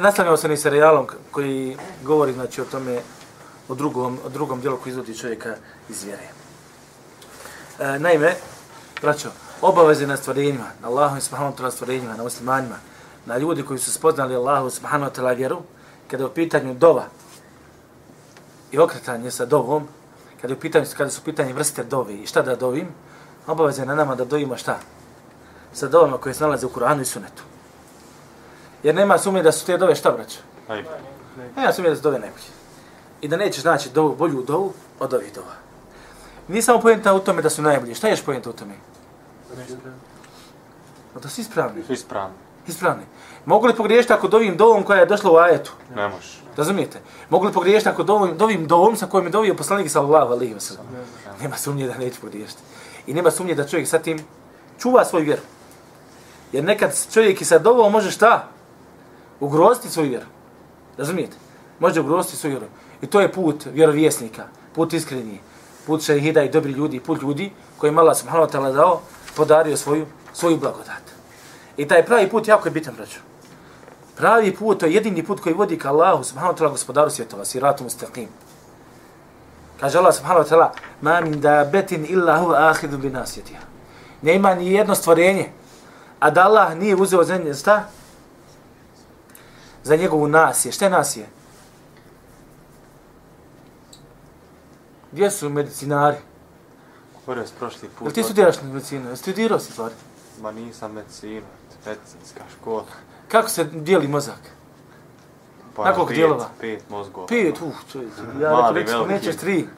nastavljamo se ni serijalom koji govori znači o tome o drugom o drugom djelu koji izvodi čovjeka iz vjere. E, naime, braćo, obaveze na stvorenjima, na Allahu i subhanahu wa ta'ala stvorenjima, na muslimanima, na ljudi koji su spoznali Allahu subhanahu wa ta'ala vjeru, kada je u pitanju dova i okretanje sa dovom, kada je u pitanju, kada su u pitanju vrste dovi i šta da dovim, obaveze na nama da dovimo šta? Sa dovama koje se nalaze u Kur'anu i Sunetu. Jer nema sumnje da su te dove šta braća? Nema sumnje da su dove najbolje. I da nećeš naći dovu, bolju dovu od ovih dova. Nije samo pojenta u tome da su najbolji. Šta ješ pojenta u tome? Da su ispravni. Ispravni. Ispravni. Mogu li pogriješiti ako dovim dovom koja je došla u ajetu? Ne možeš. Razumijete? Mogu li pogriješiti ako dovim, dovim dovom sa kojim je dovio poslanik sallallahu alaihi wa sallam? Nema sumnje da neće pogriješiti. I nema sumnje da čovjek sa tim čuva svoju vjeru. Jer nekad čovjek i sa dovom može šta? ugroziti svoju vjeru. Razumijete? Može ugroziti svoju vjeru. I to je put vjerovjesnika, put iskreni, put šehida i dobri ljudi, put ljudi koji Allah subhanahu wa ta'ala dao, podario svoju, svoju blagodat. I taj pravi put jako je bitan, braću. Pravi put, to je jedini put koji vodi ka Allahu subhanahu wa ta'ala gospodaru svjetova, siratum mustaqim. Kaže Allah subhanahu wa ta'ala, ma min da betin illa huva ahidu bi nasjetiha. Nema ni jedno stvorenje, a da Allah nije uzeo zemlje, sta? za njegovu nasje. Šta je nasje? Gdje su medicinari? Govorio s prošli put. Jel ti studiraš medicinu? Jel studirao si stvari? Ma nisam medicina, medicinska škola. Kako se dijeli mozak? Pa Na koliko dijelova? Pet mozgova. Pet, uh, čovječ. Ja rekao, rekao, nećeš tri.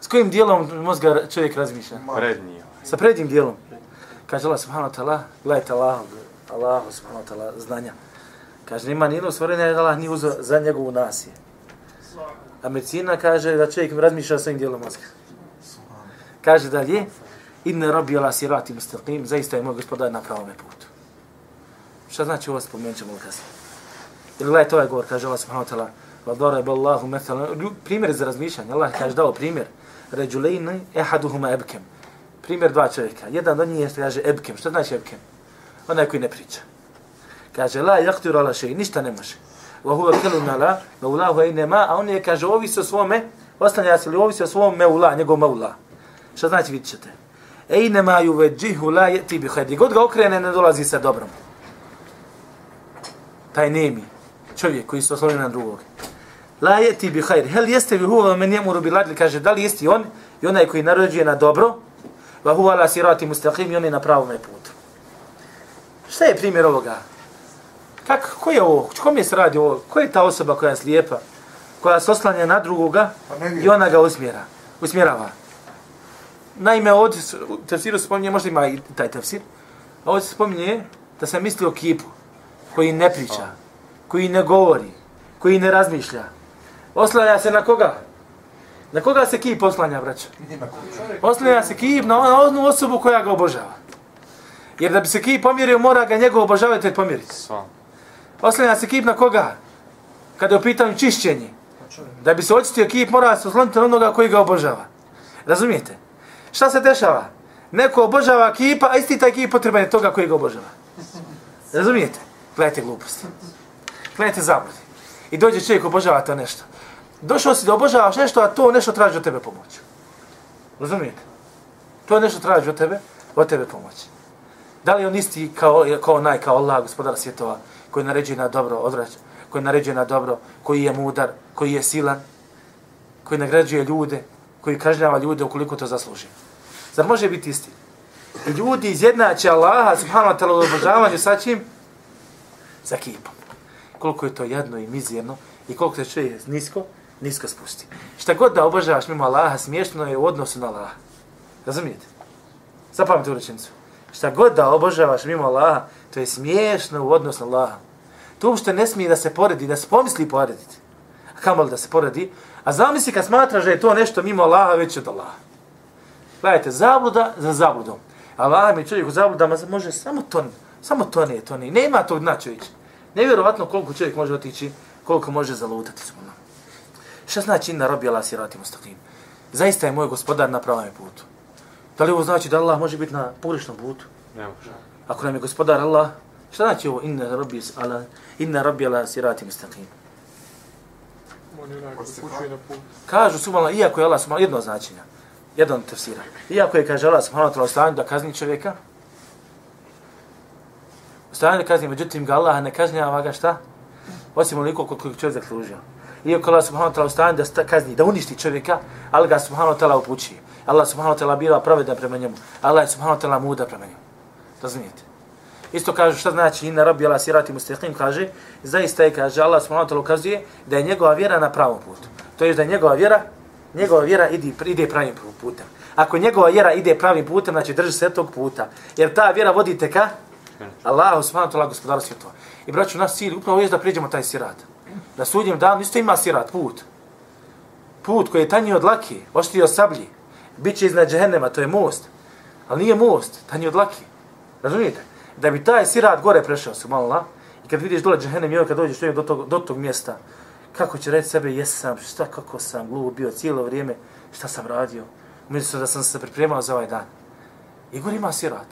S kojim dijelom mozga čovjek razmišlja? Prednji. Sa prednjim dijelom. Kaže Allah subhanahu wa ta'ala, gledajte Allah, Allah subhanahu wa ta'ala, znanja. Kaže, nima nijedno stvorenja Allah nije uzao za njegovu nasije. A medicina kaže da čovjek razmišlja svojim dijelom mozga. Kaže dalje, inne robi ala sirati mustaqim, zaista je moj gospodar na pravome putu. Šta znači ovo spomenut ćemo kasnije? Ili gledajte ovaj govor, kaže Allah subhanahu wa ta'ala, Vadara bi Allahu primjer za razmišljanje, Allah kaže dao primjer, ređulejni ehaduhuma ebkem. Primjer dva čovjeka. Jedan od njih je, kaže, ebkem. Šta znači ebkem? Onaj koji ne priča. Kaže, la jaktiru ala še, ništa ne može. Wa huwa kalu la, wa ulahu a on je, kaže, ovisi o svome, ostavlja se li ovisi o svom meula, njegov meula. Šta znači vidit ćete? Ejne ma ju veđihu la jeti bi hajdi. God ga okrene, ne dolazi sa dobrom. Taj nemi, čovjek koji se osloni na drugog. La jeti bi khair Hel jeste vi huva men jemuru bi ladli, kaže, da li jesti on i onaj koji narođuje na dobro, wa huwa la sirati mustaqim i on je na pravom putu. Šta je primjer ovoga? Kako, ko je ovo? Kom je se radi ovo? Ko je ta osoba koja je slijepa? Koja se oslanja na drugoga pa i ona ga usmjera, usmjerava. Naime, ovdje u tefsiru se spominje, možda ima i taj tefsir, a ovdje se spominje da se misli o kipu koji ne priča, koji ne govori, koji ne razmišlja. Oslanja se na koga? Na koga se kip oslanja, braćo? Oslanja se kip na onu osobu koja ga obožava. Jer da bi se kip pomjerio, mora ga njegov obožavati pomjeriti. Sva. Oslanja se kip na koga? Kada je u pitanju čišćenje. Da bi se očistio kip, mora se osloniti na onoga koji ga obožava. Razumijete? Šta se dešava? Neko obožava kipa, a isti taj kip potreban je toga koji ga obožava. Razumijete? Gledajte gluposti. Gledajte zabludi. I dođe čovjek obožava to nešto. Došao si da obožavaš nešto, a to nešto traži od tebe pomoć. Razumijete? To nešto traži od tebe, od tebe pomoć. Da li on isti kao, kao onaj, kao Allah, gospodar svjetova, koji naređuje na dobro, odvrać, koji naređuje na dobro, koji je mudar, koji je silan, koji nagrađuje ljude, koji kažnjava ljude ukoliko to zasluži. Zar može biti isti? I ljudi izjednače Allaha, subhanahu wa ta'la, u obožavanju sa čim? Sa kipom. Koliko je to jedno i mizirno i koliko se čuje nisko, nisko spusti. Šta god da obožavaš mimo Allaha, smiješno je u odnosu na Allaha. Razumijete? Zapamite u rečenicu. Šta god da obožavaš mimo Allaha, to je smiješno u odnosu na Allaha. To uopšte ne smije da se poredi, da se pomisli porediti. A kamo da se poredi? A zamisli kad smatraš da je to nešto mimo Allaha, već od Allaha. Gledajte, zabluda za zabludom. Allah mi čovjek u zabludama može samo to, samo to ne, to ne. Nema tog dna čovjek. Nevjerovatno koliko čovjek može otići, koliko može zalutati. Subhanallah. Šta znači inna robi Allah sirati mustaqim? Zaista je moj gospodar na pravom putu. Da li ovo znači da Allah može biti na pogrešnom putu? Ne može. Ako nam je gospodar Allah, šta znači ovo inna robi Allah, inna robi Allah sirati mustaqim? Kažu subhanallah, iako je Allah subhanallah, jedno značenja, od tefsira. Iako je, kaže Allah subhanallah, ta'ala, u stanju da kazni čovjeka, u stanju da kazni, međutim ga Allah ne kažnjava ga šta? Osim onoliko koliko je čovjek zaslužio. Iako Allah subhanahu wa ta'ala u stanju da sta- kazni, da uništi čovjeka, ali ga subhanahu wa ta'ala upućuje. Allah subhanahu wa ta'ala bila pravedan prema njemu. Allah je subhanahu wa ta'ala muda prema njemu. Razumijete? Isto kaže šta znači inna rabbi ala sirati mustaqim kaže zaista je kaže Allah subhanahu wa ta'ala ukazuje da je njegova vjera na pravom putu. To je da je njegova vjera njegova vjera ide ide pravim putem. Ako njegova vjera ide pravim putem, znači drži se tog puta. Jer ta vjera vodi te ka Allahu subhanahu wa ta'ala gospodaru svjetova. I braću, naš cilj upravo je da pređemo taj sirat. Na sudnjem danu isto ima sirat, put. Put koji je tanji od laki, oštiji od sablji. Biće iznad džehennema, to je most. Ali nije most, tanji od laki. Razumijete? Da bi taj sirat gore prešao, subhanallah, i kad vidiš dole džehennem, i kad dođeš čovjek do tog, do tog mjesta, kako će reći sebe, jesam, šta, kako sam glup bio cijelo vrijeme, šta sam radio, umjesto da sam se pripremao za ovaj dan. I gore ima sirat.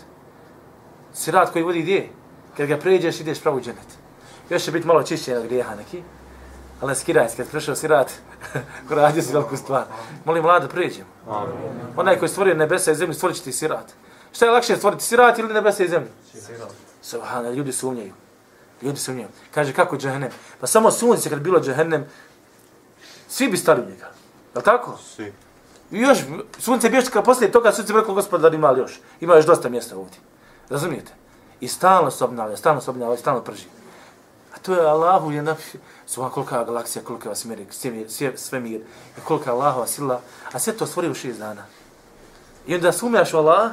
Sirat koji vodi gdje? Kad ga pređeš, ideš pravo u dženet. Još će biti malo čišćenja od grijeha neki, ali skiraj kad prešao sirat, radio si veliku stvar. Molim vlada, pređemo. Amin. Onaj koji stvorio nebesa i zemlju, stvorit će ti sirat. Šta je lakše stvoriti, sirat ili nebesa i zemlju? Subhana, ljudi sumnjaju. Ljudi sumnjaju. Kaže, kako džehennem? Pa samo sunce kad bi bilo džehennem, svi bi stali u njega. Je tako? Svi. I još, sunce bi još kad poslije toga, sunce bi rekao, gospodar, ima li još? Ima još dosta mjesta ovdje. Razumijete? I stalno se obnavlja, stalno se obnavlja, stalno prži. A to je Allahu je napisao, sva kolika galaksija, kolika vas meri, svemir, sve, svemir, kolika Allahova sila, a sve to stvori u šest dana. I onda sumjaš u Allah,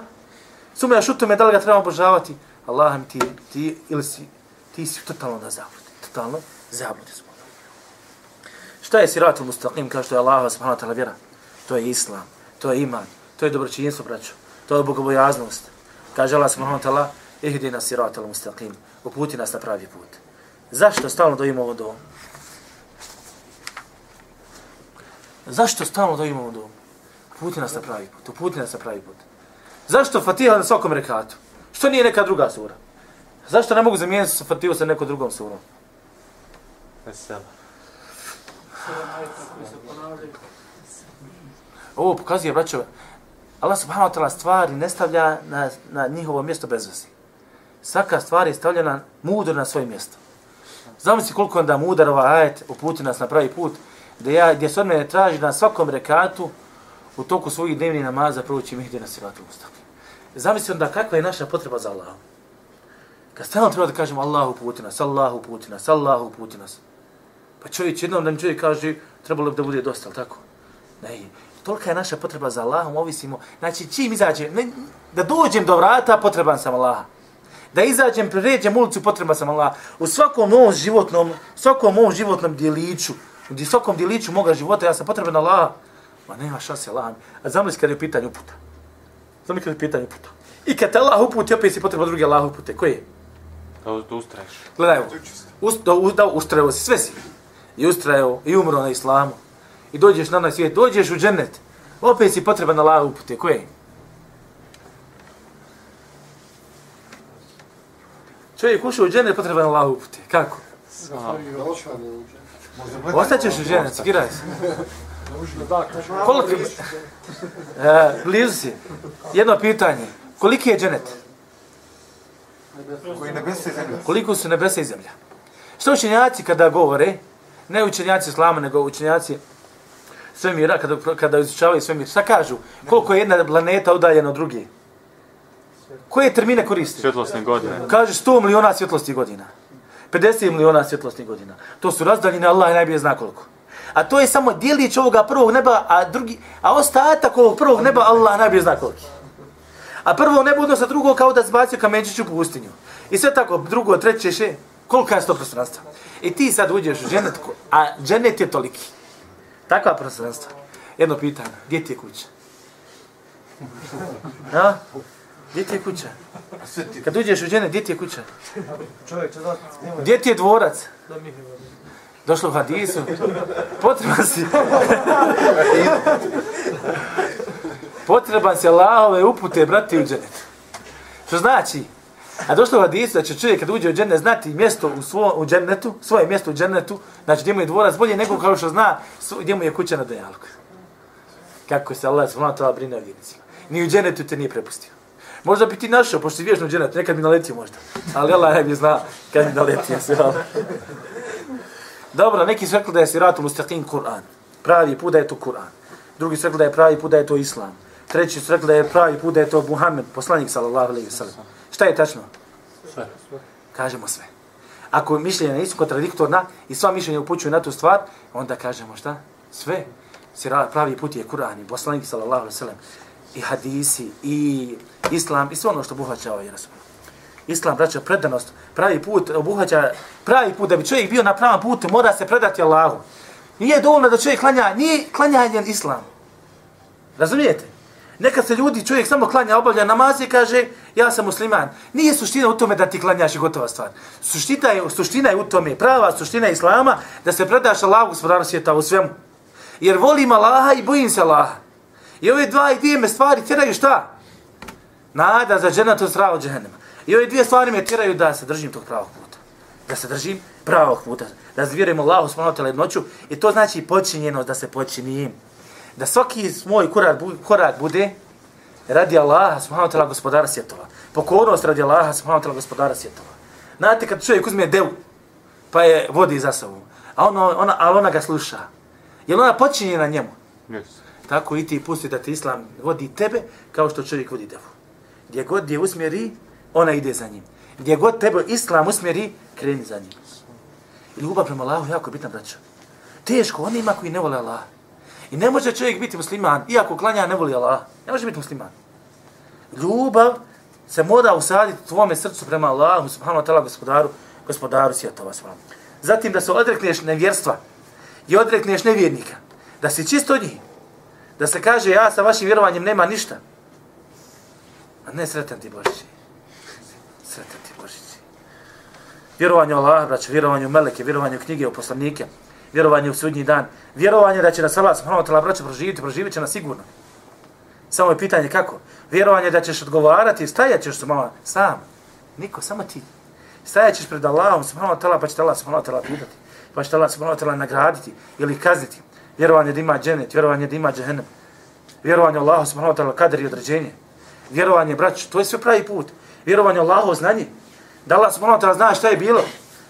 sumjaš u tome da li ga treba obožavati, Allah mi ti, ti, ili si, ti si totalno na zabludi, totalno zabludi smo. Šta je siratul mustaqim, kao što je Allah subhanahu wa ta'ala vjera? To je islam, to je iman, to je dobročinjstvo, braćo, to je bogobojaznost. Kaže Allah subhanahu wa ta'ala, ihdina siratul mustaqim, uputi nas na pravi put. Zašto stalno dojimo ovo domu? Zašto stalno dojimo ovo domu? Uputi nas na pravi put, uputi nas na pravi put. Zašto Fatiha na svakom rekatu? Što nije neka druga sura? Zašto ne mogu zamijeniti sa Fatihu sa nekom drugom surom? Vesela. Ovo pokazuje, braćo, Allah subhanahu wa ta'ala stvari ne stavlja na, na njihovo mjesto bez vezi. Svaka stvar je stavljena mudro na svoje mjesto. Zamisli koliko onda mudar ovaj ajet uputi nas na pravi put, gdje, ja, gdje se od mene traži na svakom rekatu u toku svojih dnevnih namaza proći mi ide na siratu ustaqim. Zamisli onda kakva je naša potreba za Allahom. Kad stalno treba da kažemo Allahu puti nas, Allahu puti nas, Allahu puti nas. Pa čovjek, jednom da mi čovjek kaže, trebalo bi da bude dosta, tako? Ne, tolika je naša potreba za Allahom, ovisimo. Znači, čim izađem, ne, da dođem do vrata, potreban sam Allaha. Da izađem, pređem ulicu, potreban sam Allaha. U svakom mom životnom, svakom mom životnom dijeliću, u svakom dijeliću moga života, ja sam potreban Allaha. Ma nema šanse Allahom. A zamisli kad je u pitanju uputa. Zamisli kad je u pitanju uputa. I kad te Allah uputi, opet si potreban drugi Allah upute. Koje? Da, da ustraješ. Gledaj ovo. Ust, da, da ustrajao si, sve si. I ustrajao, i umro na islamu. I dođeš na onaj svijet, dođeš u džennet. Opet si potreban Allah upute. Koje? Čovjek ušao u džennet, potreban Allah upute. Kako? Ostaćeš u džennet, skiraj se. Koliko? E, blizu si. Jedno pitanje. Koliki je džennet? Koji nebesa i zemlja. Koliko su nebesa i zemlja? Što učenjaci kada govore, ne učenjaci islama, nego učenjaci svemira, kada, kada izučavaju svemir, šta kažu? Koliko je jedna planeta udaljena od druge? Koje termine koristi? Svjetlosne godine. Kaže 100 miliona svjetlosnih godina. 50 miliona svjetlosnih godina. To su razdaljine, Allah najbolje zna koliko. A to je samo dijelić ovoga prvog neba, a drugi, a ostatak ovog prvog neba Allah najbolje zna koliko. A prvo nebo odnosa drugo kao da zbacio kamenčić u pustinju. I sve tako, drugo, treće, še, kolika je to prostranstva? I ti sad uđeš u dženet, a dženet je toliki. Takva prostranstva. Jedno pitanje, gdje ti je kuća? Da? Gdje ti je kuća? Kad uđeš u džene, gdje ti je kuća? Gdje ti je dvorac? Da mi je Došlo u hadisu. Potreban si. Potreban si Allahove upute, brati, u dženet. Što znači? A došlo u hadisu da će čovjek kad uđe u džennet znati mjesto u, svo, u džennetu, svoje mjesto u džennetu, znači gdje mu je dvorac bolje nego kao što zna gdje mu je kuća na dajalku. Kako se Allah subhanahu wa ta'ala brine o vjernicima. Ni u džennetu te nije prepustio. Možda bi ti našao, pošto si vješno u džennetu, nekad bi naletio možda. Ali Allah ne bi zna kad bi naletio ali. Dobro, neki su rekli da je siratul mustaqim Kur'an. Pravi put da je to Kur'an. Drugi su rekli da je pravi put da je to Islam. Treći su rekli da je pravi put da je to Muhammed, poslanik sallallahu alejhi ve sellem. Šta je tačno? Sve. Kažemo sve. Ako mišljenja nisu kontradiktorna i sva mišljenja upućuju na tu stvar, onda kažemo šta? Sve. Sira, pravi put je Kur'an i poslanik sallallahu alejhi ve sellem i hadisi i islam i sve ono što obuhvaća ovaj rasul. Islam, braćo, predanost, pravi put obuhvaća, pravi put da bi čovjek bio na pravom putu, mora se predati Allahu. Nije dovoljno da čovjek klanja, nije klanjanje islam. Razumijete? Nekad se ljudi, čovjek samo klanja, obavlja namaz i kaže, ja sam musliman. Nije suština u tome da ti klanjaš i gotova stvar. Suština je, suština je u tome, prava suština islama, da se predaš Allahu gospodaru svijeta u svemu. Jer volim Allaha i bojim se Allaha. I ove dva i dvije me stvari tjeraju šta? Nada za dženatu zdravo džehennema. I ove dvije stvari me tjeraju da se držim tog pravog puta. Da se držim pravog puta. Da zvjerujem Allahu subhanahu wa ta'ala jednoću. I to znači počinjenost da se počinim. Da svaki moj korak, korak bude radi Allaha subhanahu wa ta'ala gospodara svjetova. Pokornost radi Allaha subhanahu wa ta'ala gospodara svjetova. Znate kad čovjek uzme devu, pa je vodi za sobom, a ono, ona, ali ona ga sluša. Je li ona počinje na njemu? Yes. Tako i ti pusti da ti Islam vodi tebe kao što čovjek vodi devu. Gdje god je usmjeri, ona ide za njim. Gdje god tebe Islam usmjeri, kreni za njim. I ljubav prema Allahu je jako bitna, braćo. Teško onima koji ne vole Allah. I ne može čovjek biti musliman, iako klanja ne voli Allah. Ne može biti musliman. Ljubav se mora usaditi u tvome srcu prema Allahu, subhanahu wa ta'ala, gospodaru, gospodaru svjetova. subhanahu. Zatim da se odrekneš nevjerstva i odrekneš nevjernika. Da si čisto od njih. Da se kaže, ja sa vašim vjerovanjem nema ništa. A ne sretan ti Božići. Sretan ti Božići. Vjerovanje u Allah, braću, vjerovanje u meleke, vjerovanje u knjige, u poslanike, vjerovanje u sudnji dan, vjerovanje da će nas Allah, subhanahu wa ta'ala, braću proživiti, proživit će nas sigurno. Samo je pitanje kako. Vjerovanje da ćeš odgovarati, stajat ćeš mama sam. Niko, samo ti. Stajat ćeš pred Allahom, subhanahu wa ta'ala, pa će te Allah, subhanahu wa ta'ala, pitati. Pa će te Allah, subhanahu wa ta'ala, nagraditi ili kazniti. Vjerovanje da ima dženet, vjerovanje da ima džehennem. Vjerovanje Allahu, subhanahu wa ta'ala, kader i određenje. Vjerovanje, brać, to je sve pravi put. Vjerovanje Allahu, znanje. Da Allah, subhanahu wa ta'ala, zna šta je bilo,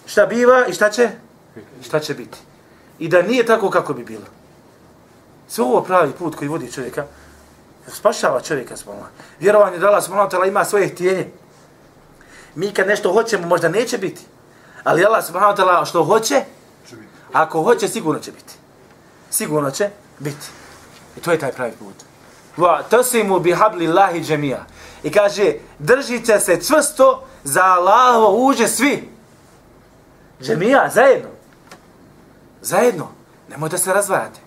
šta biva i šta će, šta će biti. I da nije tako kako bi bilo. Sve ovo pravi put koji vodi čovjeka, spašava čovjeka smolna. Vjerovanje da Allah subhanahu wa ta'ala ima svoje htjenje. Mi kad nešto hoćemo, možda neće biti. Ali Allah subhanahu wa ta'ala što hoće, ako hoće, sigurno će biti. Sigurno će biti. I to je taj pravi put. Wa tasimu bi hablillahi džemija. I kaže, držite se čvrsto za Allahovo uže svi. Džemija, zajedno. Zajedno. Nemoj da se razvajate.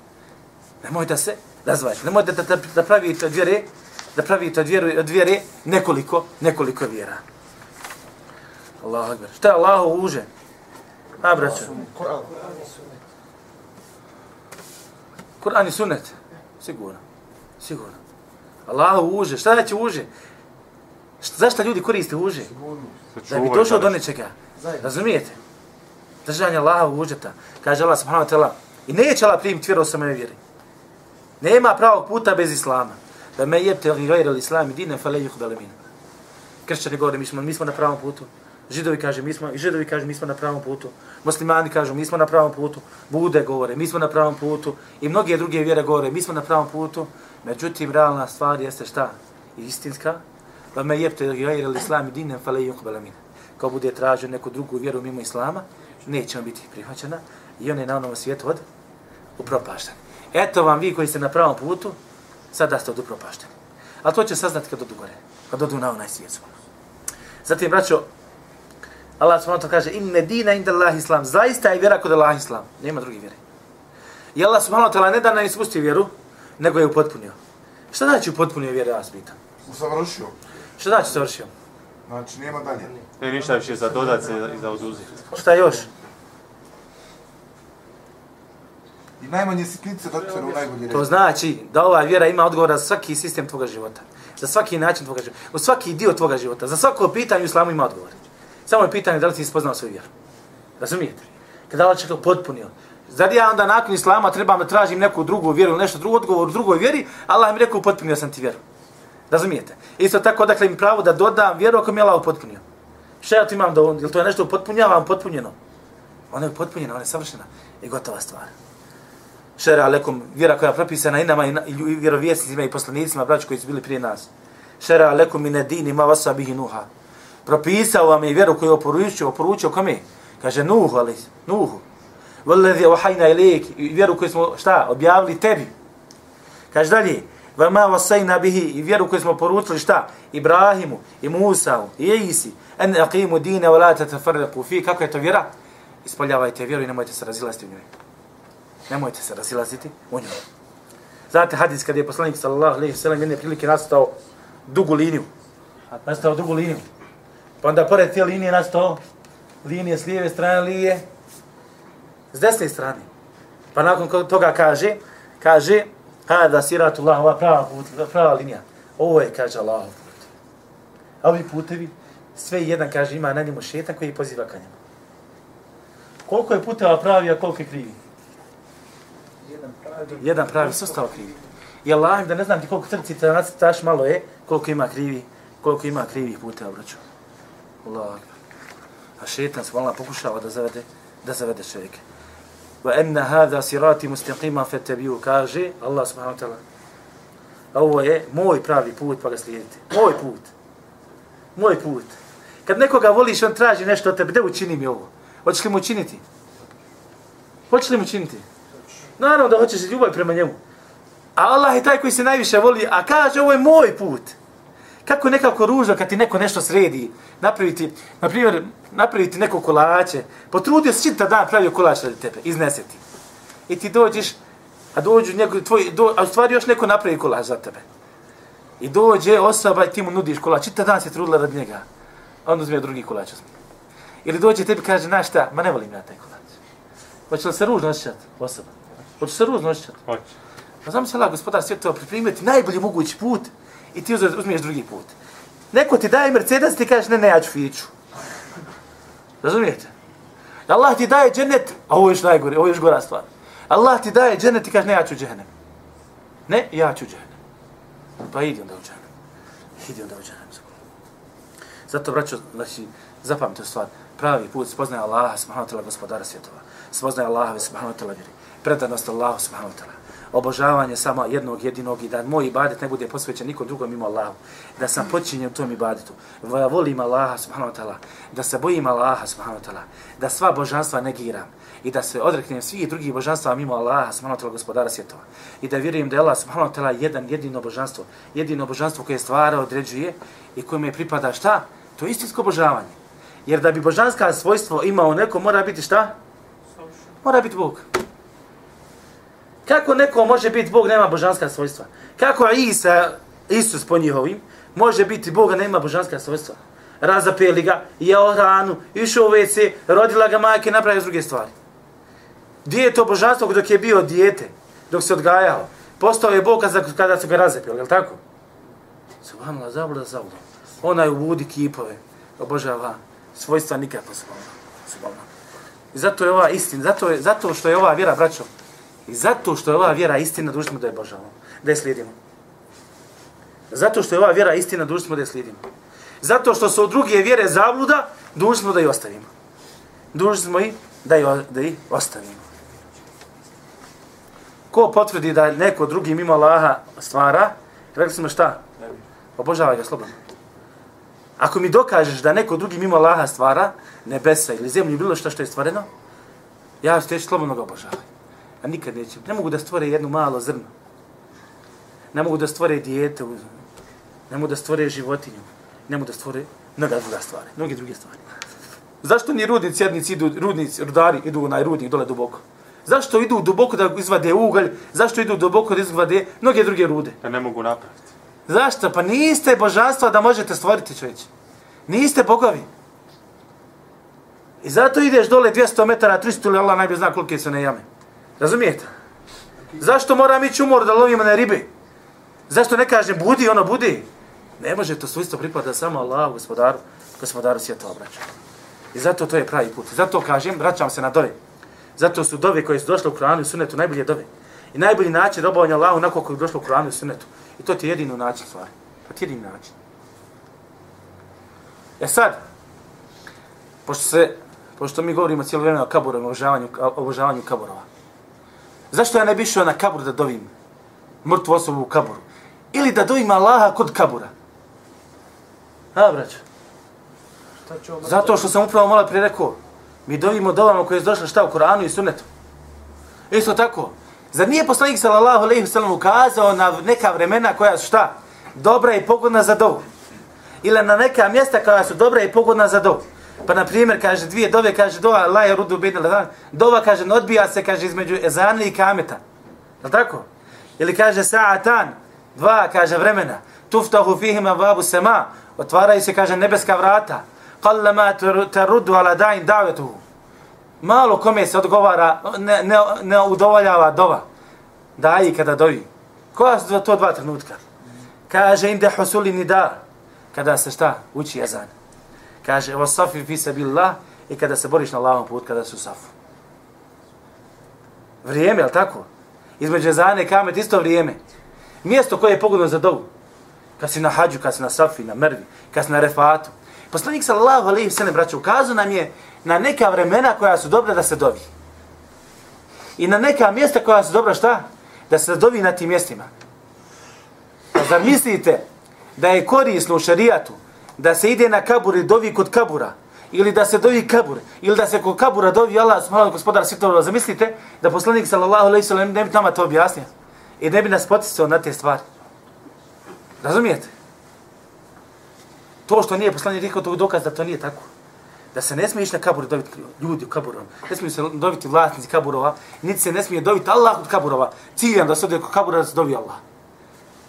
Nemoj da se razvajate. Nemoj da, da, da pravite od vjere, da pravite od vjere, od vjere nekoliko, nekoliko vjera. Allahu akbar. Šta je Allahu uže? A, braćo. Kur'an i sunnet. Sigurno. Sigurno. Allahu uže. Šta znači uže? Šta, zašto ljudi koriste uže? Da bi došao do nečega. Razumijete? Držanje Allaha u užeta. Kaže Allah subhanahu wa ta'ala. I neće Allah primiti vjeru osim ove vjeri. Nema pravog puta bez Islama. Da me jebte li gajra l-Islami dine fa lejuh belemin. Kršćani govore, mi smo, mi smo na pravom putu. Židovi kaže, mi smo, židovi kaže, mi smo na pravom putu. Muslimani kažu, mi smo na pravom putu. Bude govore, mi smo na pravom putu. I mnoge druge vjere govore, mi smo na pravom putu. Međutim, realna stvar jeste šta? Istinska. Va me jebte gajir al l-Islami dinem fale lejuh min. Ko bude tražio neku drugu vjeru mimo Islama, neće on biti prihvaćena i on je na onom svijetu od upropašten. Eto vam vi koji ste na pravom putu, sada ste od upropašteni. Ali to će saznati kad odu gore, kad odu na onaj svijet. Zatim, braćo, Allah subhanahu kaže inne dina inda Allah islam. Zaista je vjera kod Allah islam. Nema drugi vjere. I Allah subhanahu wa ta'ala ne da nam ispusti vjeru, nego je upotpunio. Šta znači u potpunoj vjeri, ja vas pitam? Usavršio. Šta znači savršio? Znači, nema dalje. Ne ništa više za dodat se i za oduzeti. Šta još? I najmanje sitnice dotiru u najbolji red. To znači da ova vjera ima odgovor za svaki sistem tvoga života. Za svaki način tvoga života. U svaki dio tvoga života. Za svako pitanje u islamu ima odgovor. Samo je pitanje da li si spoznao svoju vjeru. Razumijete? Kada Allah čekao potpunio. Zar ja onda nakon islama trebam da tražim neku drugu vjeru, ili nešto drugo odgovor u drugoj vjeri, Allah mi rekao potpunio sam ti vjeru. Razumijete? Isto tako, dakle, im pravo da dodam vjeru ako mi je Allah potpunio. Šta ja tu imam da on, je to je nešto potpunjavam, potpunjeno? Ona je potpunjena, ona je savršena i gotova stvar. Šera alekum, vjera koja je propisana i nama i, i vjerovjesnicima i poslanicima, braći koji su bili prije nas. Šera alekum i ne dini ma vasa bihi nuha. Propisao vam je vjeru koju je oporučio, oporučio kome? Kaže Nuhu, ali Nuhu. Vallazi wahajna ilik, vjeru koju smo, šta, objavili tebi. Kaže dalje, vama vasajna bihi, i vjeru koju smo poručili, šta, Ibrahimu, i Musa'u, i Isi, en aqimu dine, wa la tatafarraku fi, kako je to vjera? Ispoljavajte vjeru i nemojte se razilaziti u njoj. Nemojte se razilaziti u njoj. Znate hadis kad je poslanik sallallahu alejhi ve sellem jedne prilike nastao dugu liniju. Nastao dugu liniju. Pa onda pored te linije nastao linije s lijeve strane linije s desne strane. Pa nakon toga kaže, kaže, hada siratullah, ova prava, put, prava linija. Ovo je, kaže Allah put. A ovi putevi, sve jedan, kaže, ima na njemu šetan koji poziva ka njemu. Koliko je puteva pravi, a koliko je krivi? Jedan pravi. Jedan pravi, sve ostalo krivi. I Allah, da ne znam ti koliko te nacrtaš, malo je, koliko ima krivi, koliko ima krivih puteva, braćo. Allah. akbar. A šetan se Allah pokušava da zavede, da zavede čovjeka. Wa anna hadha sirati mustaqima fattabi'u kaže Allah subhanahu wa ta'ala. Ovo je moj pravi put, pa ga slijedite. Moj put. Moj put. Kad nekoga voliš, on traži nešto od tebe, da učini mi ovo. Hoćeš li mu učiniti? Hoćeš li mu učiniti? Naravno da hoćeš ljubav prema njemu. A Allah je taj koji se najviše voli, a kaže ovo je moj put. Kako je nekako ružno kad ti neko nešto sredi, napraviti, na primjer, napraviti neko kolače, potrudio se čita dan pravio kolač radi tebe, iznese ti. I ti dođeš, a dođu njegov, tvoj, do, a u stvari još neko napravi kolač za tebe. I dođe osoba i ti mu nudiš kolač, čita dan se trudila radi njega. A on uzme drugi kolač. uzme. Ili dođe tebi kaže, znaš šta, ma ne volim ja taj kolač. Hoće li se ružno osjećati osoba? Hoće se ružno osjećati? Hoće. Pa znam se Allah, gospodar svjetova, pripremiti najbolji mogući put i ti uzmiješ drugi put. Neko ti daje Mercedes, ti kažeš, ne, ne, ja ću fiću. Razumijete? Allah ti daje džennet, a ovo je još najgore, ovo je još gora stvar. Allah ti daje džennet i kaže, ne, ja ću džennem. Ne, ja ću džennem. Pa idi onda u džennem. Idi onda u džennem. Zato, braćo, znači, zapamte stvar. Pravi put spoznaje Allaha, subhanahu wa ta'ala, gospodara svjetova. Spoznaje Allaha, subhanahu wa ta'ala, vjeri. Predanost Allahu, subhanahu wa ta'ala obožavanje samo jednog jedinog i da moj ibadet ne bude posvećen nikom drugom mimo Allahu. Da sam počinjen u tom ibadetu. Da volim Allaha subhanahu wa ta'ala. Da se bojim Allaha subhanahu wa ta'ala. Da sva božanstva negiram. I da se odreknem svih drugih božanstva mimo Allaha subhanahu wa ta'ala gospodara svjetova. I da vjerujem da je Allah subhanahu wa ta'ala jedan jedino božanstvo. Jedino božanstvo koje stvara, određuje i kojemu je pripada šta? To je istinsko obožavanje. Jer da bi božanska svojstvo imao neko, mora biti šta? Mora biti Bog. Kako neko može biti Bog, nema božanska svojstva? Kako Isa, Isus po njihovim, može biti Bog, a nema božanska svojstva? Razapeli ga, jeo hranu, išao u WC, rodila ga majke, napravio druge stvari. Gdje je to božanstvo dok je bio dijete, dok se odgajao? Postao je Bog kada, su ga razapeli, je li tako? Subhanallah, zabluda, zabluda. Onaj u budi kipove, obožava svojstva nikako, subhanallah. subhanallah. I zato je ova istina, zato, je, zato što je ova vjera, braćo, I zato što je ova vjera istina, dužni smo da je božavamo, da je slijedimo. Zato što je ova vjera istina, dužni smo da je slijedimo. Zato što su druge vjere zabluda, dužni smo da je ostavimo. Dužni smo i da je, da je ostavimo. Ko potvrdi da neko drugi mimo Allaha stvara, rekli smo šta? Obožavaj ga slobodno. Ako mi dokažeš da neko drugi mimo Allaha stvara, nebesa ili zemlju, bilo što što je stvoreno, ja ću teći slobodno ga obožavaj a nikad neće. Ne mogu da stvore jednu malo zrno. Ne mogu da stvore dijete, ne mogu da stvore životinju, ne mogu da stvore mnoga druga stvari, mnogi druge stvari. Zašto ni rudnici, jednici idu, rudnici, rudari idu na rudnik dole duboko? Zašto idu duboko da izvade ugalj? Zašto idu duboko da izvade mnoge druge rude? Ja ne mogu napraviti. Zašto? Pa niste božanstva da možete stvoriti čovječe. Niste bogovi. I zato ideš dole 200 metara, 300 ili Allah najbolje zna kolike su ne jame. Razumijete? Zašto moram ići umor da lovimo na ribe? Zašto ne kažem budi, ono budi? Ne može to svojstvo pripada samo Allah, gospodaru, gospodaru svijeta obraća. I zato to je pravi put. Zato kažem, vraćam se na dove. Zato su dove koje su došle u Kur'anu i Sunnetu najbolje dove. I najbolji način robovanja Allahu onako koji je došlo u Kur'anu i Sunnetu. I to ti je jedino način stvari. To ti je jedini način. E sad, pošto se, pošto mi govorimo cijelo vrijeme o kaburu, obožavanju, obožavanju kaburova. Zašto ja ne bi išao na kabur da dovim mrtvu osobu u kaburu? Ili da dovim Allaha kod kabura? A, braćo. Zato što sam upravo malo prije rekao, mi dovimo dovama koje je došle šta u Koranu i Sunnetu. Isto tako, zar nije poslanik sallallahu alejhi ve sellem ukazao na neka vremena koja su šta? Dobra i pogodna za dovu. Ili na neka mjesta koja su dobra i pogodna za dovu. Pa na primjer kaže dvije dove kaže dova la je rudu bidel dova kaže ne odbija se kaže između ezana i kameta. Je tako? Ili kaže sa'atan dva kaže vremena. Tuftahu fihim babu sema otvaraju se kaže nebeska vrata. Qallama taruddu ala da'in da'watuhu malo kome se odgovara ne, ne, ne udovoljava dova. Daji kada dovi. Koja su to dva trenutka? Kaže inde husuli nida. Kada se šta? Uči jezan kaže o safi fi sabillah i kada se boriš na lavom put kada su safu vrijeme je tako između zane i kamet isto vrijeme mjesto koje je pogodno za dovu kad si na hađu, kad si na safi, na mervi, kad si na refatu. Poslanik sallallahu alaihi wa sallam, braću, ukazao nam je na neka vremena koja su dobra da se dovi. I na neka mjesta koja su dobra šta? Da se dovi na tim mjestima. Pa zar mislite da je korisno u šarijatu da se ide na kabur i dovi kod kabura? Ili da se dovi kabur? Ili da se kod kabura dovi Allah subhanahu gospodar svjetova? Zamislite da poslanik sallallahu alaihi ve sallam ne bi nama to objasnio? I ne bi nas poticao na te stvari. Razumijete? To što nije poslanik rekao, to je dokaz da to nije tako. Da se ne smije ići na kabur dobiti ljudi u kaburom. Ne smije se dobiti vlasnici kaburova. Niti se ne smije dobiti Allah od kaburova. Ciljam da se ode kod kabura da se dobi Allah.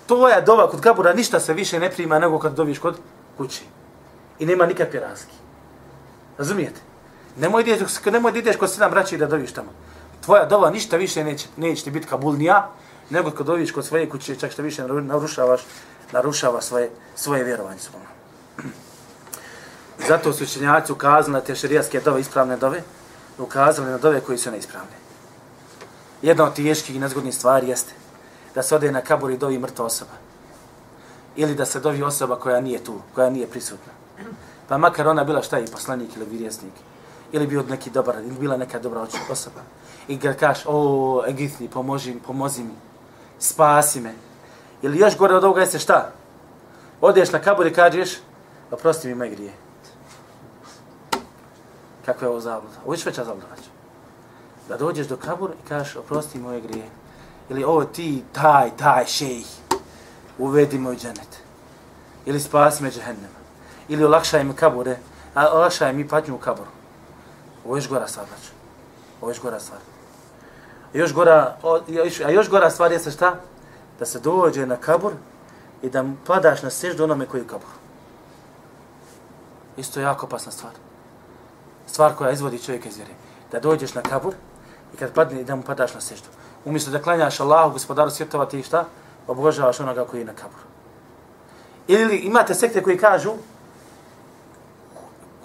To je dova kod kabura, ništa se više ne prima nego kad doviš kod kući. I nema nikakve razlike. Razumijete? Nemoj ideš, nemoj da ideš kod sedam braća da doviš tamo. Tvoja dova ništa više neće, neće ti biti kabulnija, nego kad doviš kod svoje kuće, čak što više narušavaš, narušava svoje, svoje vjerovanje. Zato su učenjaci ukazali na te šarijaske dove, ispravne dove, ukazali na dove koji su neispravne. Jedna od teških i nezgodnih stvari jeste da se ode na kabur i dovi mrtva osoba. Ili da se dovi osoba koja nije tu, koja nije prisutna. Pa makar ona bila šta i poslanik ili vjerjesnik. Ili bio neki dobar, ili bila neka dobra osoba. I ga kaš, o, Egithni, pomozi, pomozi mi, spasi me. Ili još gore od ovoga jeste šta? Odeš na kabur i kažeš, oprosti mi moje grije. Kako je ovo zabluda? Ovo je veća zabluda. Da dođeš do kabur i kažeš, oprosti moje grije. Ili ovo ti, taj, taj, šejih, uvedi u dženet. Ili spasi me džehennema. Ili olakšaj mi kabure, a olakšaj mi patnju u kaboru. Ovo je još gora stvar, znači. Ovo je još gora stvar. A još gora, a još gora stvar je šta? Da se dođe na kabur i da padaš na seždu onome koji je kabur. Isto je jako opasna stvar stvar koja izvodi čovjeka iz vjere. Da dođeš na kabur i kad padne i da mu padaš na seždu. Umjesto da klanjaš Allahu, gospodaru svjetova, ti šta? Obožavaš onoga koji je na kaburu. Ili imate sekte koji kažu,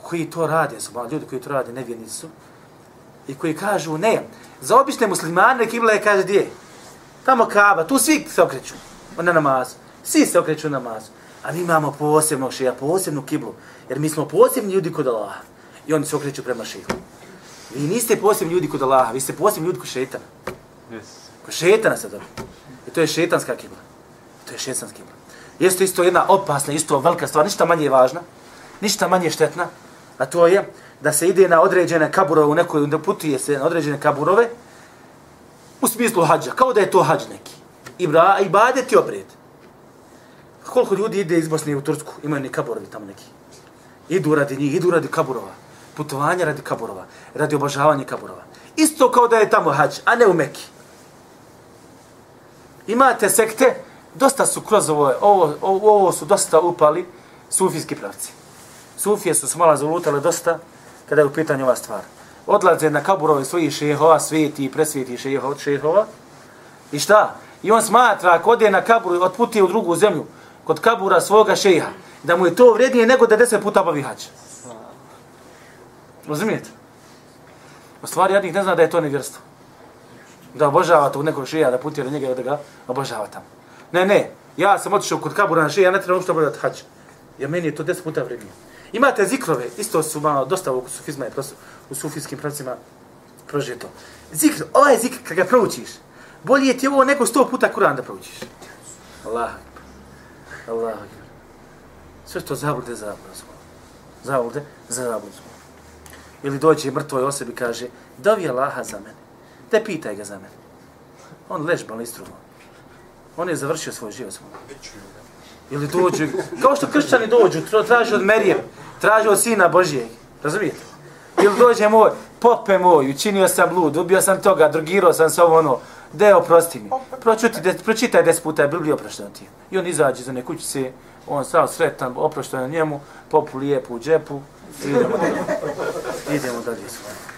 koji to rade, su ljudi koji to rade, nevjernici su, i koji kažu, ne, za obične muslimane kibla je, kaže, gdje? Tamo kaba, tu svi se okreću na namazu. Svi se okreću na namazu. A mi imamo posebnog šeja, posebnu kiblu, jer mi smo posebni ljudi kod Allaha i oni se okreću prema šehu. Vi niste posebni ljudi kod Allaha, vi ste posebni ljudi kod šetana. Yes. Kod šetana se dobio. I to je šetanska kibla. To je šetanska kibla. Jeste isto jedna opasna, isto velika stvar, ništa manje važna, ništa manje štetna, a to je da se ide na određene kaburove u nekoj, da putuje se na određene kaburove u smislu hađa, kao da je to hađ neki. I bra, i badeti obred. Koliko ljudi ide iz Bosne u Tursku, imaju ni kaburovi tamo neki. Idu radi njih, idu radi kaburova putovanja radi kaburova, radi obožavanja kaburova. Isto kao da je tamo hađ, a ne u Mekiji. Imate sekte, dosta su kroz ovo, ovo, ovo, su dosta upali sufijski pravci. Sufije su smala zalutale dosta kada je u pitanju ova stvar. Odlaze na kaburove svojih šehova, sveti i presveti šehova od šehova. I šta? I on smatra ako ode na kaburu i otputi u drugu zemlju, kod kabura svoga šeha, da mu je to vrednije nego da deset puta bavi hađ. Razumijete? U stvari, jednih ne zna da je to nevjerstvo. Da obožava tog nekog šija, da putira njega da ga obožava tamo. Ne, ne, ja sam otišao kod kabura na šija, ja ne trebam uopšte obavljati hađ. Jer meni je to deset puta vrednije. Imate zikrove, isto su malo dosta u sufizma i u sufijskim pravcima prožeto. Zikr, ovaj zikr, kad ga proučiš, bolje ti je ovo neko sto puta Kur'an da proučiš. Allah. Allah. Sve što zablude, zablude. Zablude, zablude. Ili dođe mrtvoj osobi kaže, dovi Allaha za mene. Te pitaj ga za mene. On ležba listruvo. On je završio svoj život. Ili dođe, kao što kršćani dođu, traže od Merijem, traže od sina Božijeg. Razumijete? Ili dođe moj, pope moj, učinio sam blud, ubio sam toga, drugirao sam se ovo ono, de oprosti mi. Pročuti, de, pročitaj deset puta, je Biblija oproštena ti. I on izađe za nekućice, on sav sretan, oprošteno na njemu, popu lijepu u džepu, i idemo dalje. idemo dalje svoje.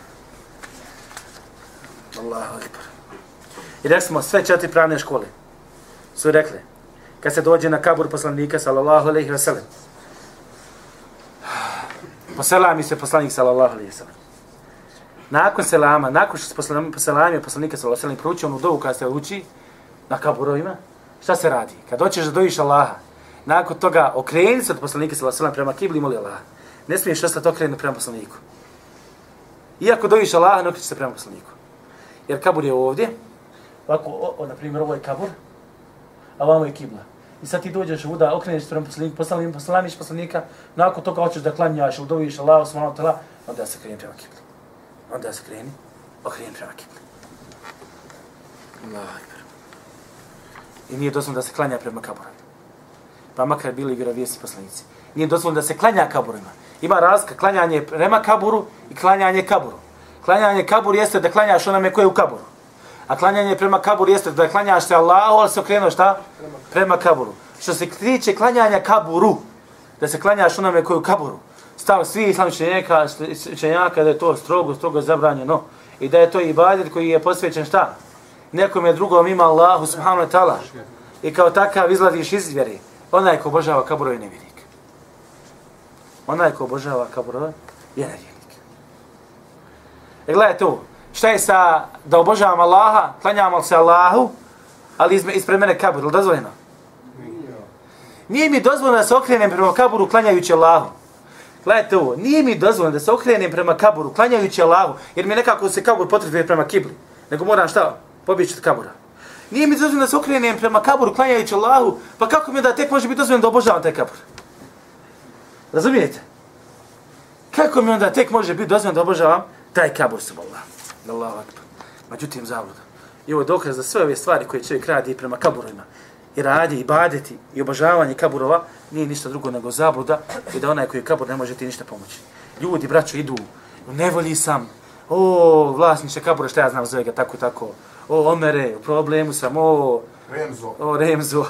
Allahu akbar. I rekli smo, sve četiri pravne škole su rekli, kad se dođe na kabur poslanika, sallallahu alaihi ve sellem. poselami se poslanik, sallallahu alaihi ve sellem. nakon selama, nakon što se poselam, poslanik, poslanika sallallahu alaihi wa sallam, proučio onu dovu kada se uči na kaburovima, šta se radi? Kad hoćeš da dojiš Allaha, nakon toga okreni se od poslanika sallallahu alaihi ve sellem prema kibli, moli Allaha. Ne smiješ ostati okrenut prema poslaniku. Iako dojiš Allaha, ne okreći se prema poslaniku. Jer kabur je ovdje, ovako, o, o, na primjer, ovo je kabur, a vamo je kibla. I sad ti dođeš vuda, okreneš prema poslaniku, poslanik, poslaniš poslanika, nakon toga hoćeš da klanjaš ili doviš Allah, subhanahu wa ta'ala, onda se kreni prema kibli. Onda se kreni, okreni prema kibli. Allah I nije dozvoljno da se klanja prema kaborima. Pa makar bili vjerovijesti poslanici. Nije dozvoljno da se klanja kaborima. Ima razlika klanjanje prema kaburu i klanjanje kaburu. Klanjanje kabur jeste da klanjaš onome koje je u kaburu. A klanjanje prema kaburu jeste da klanjaš se Allahu, ali se okrenuo šta? Prema kaburu. Što se tiče klanjanja kaburu, da se klanjaš onome koje je u kaburu, stav svi islami čenjaka, čenjaka da je to strogo, strogo zabranjeno. I da je to ibadet koji je posvećen šta? Nekom je drugom ima Allahu subhanahu wa ta'ala. I kao takav izlaziš iz vjeri. Onaj ko obožava kaburu je nevjernik. Onaj ko obožava kaburove je nevjernik. E gledajte ovo, šta je sa da obožavam Allaha, klanjamo se Allahu, ali izme, ispred mene kabur, ili dozvoljeno? Nije mi dozvoljeno da se okrenem prema kaburu klanjajući Allahu. Gledajte ovo, nije mi dozvoljeno da se okrenem prema kaburu klanjajući Allahu, jer mi nekako se kabur potrebuje prema kibli. Nego moram šta? Pobjeći od kabura. Nije mi dozvoljeno da se okrenem prema kaburu klanjajući Allahu, pa kako mi da tek može biti dozvoljeno da obožavam taj kabur? Razumijete? Kako mi onda tek može biti dozvoljeno da obožavam taj kabur sa Allah? Allahu akbar. Međutim, zavluda. I ovo je dokaz za sve ove stvari koje čovjek radi prema kaburima i radi i badeti i obožavanje kaburova nije ništa drugo nego zabluda i da onaj koji je kabur ne može ti ništa pomoći. Ljudi, braćo, idu, ne volji sam, o, vlasniče kabura, šta ja znam zove ga, tako, tako, o, omere, u problemu sam, o, Remzo. o, remzo,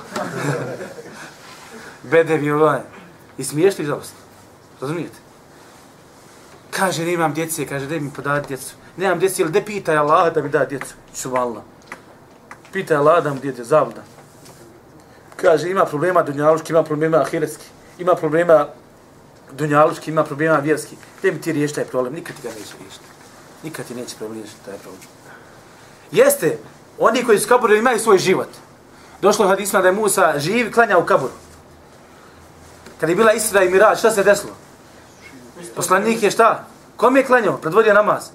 bedevi, ovaj, i smiješli žalost, razumijete? Kaže, ne imam djece, kaže, daj mi podati djecu. Nemam djece, ili de pitaj Allah da mi da djecu, Subhanallah. Pitaj Allah da mi djece, zavljda. Kaže, ima problema dunjaluški, ima problema ahiretski, ima problema dunjaluški, ima problema vjerski. Gdje mi ti riješ taj problem? Nikad ti ga neće riješiti. Nikad ti neće problem riješiti taj problem. Jeste, oni koji su kaburu imaju svoj život. Došlo je hadisma da je Musa živ klanja u kaburu. Kad je bila Isra i Mirađ, šta se desilo? Poslanik je šta? Kom je klanjao? Predvodio namaz.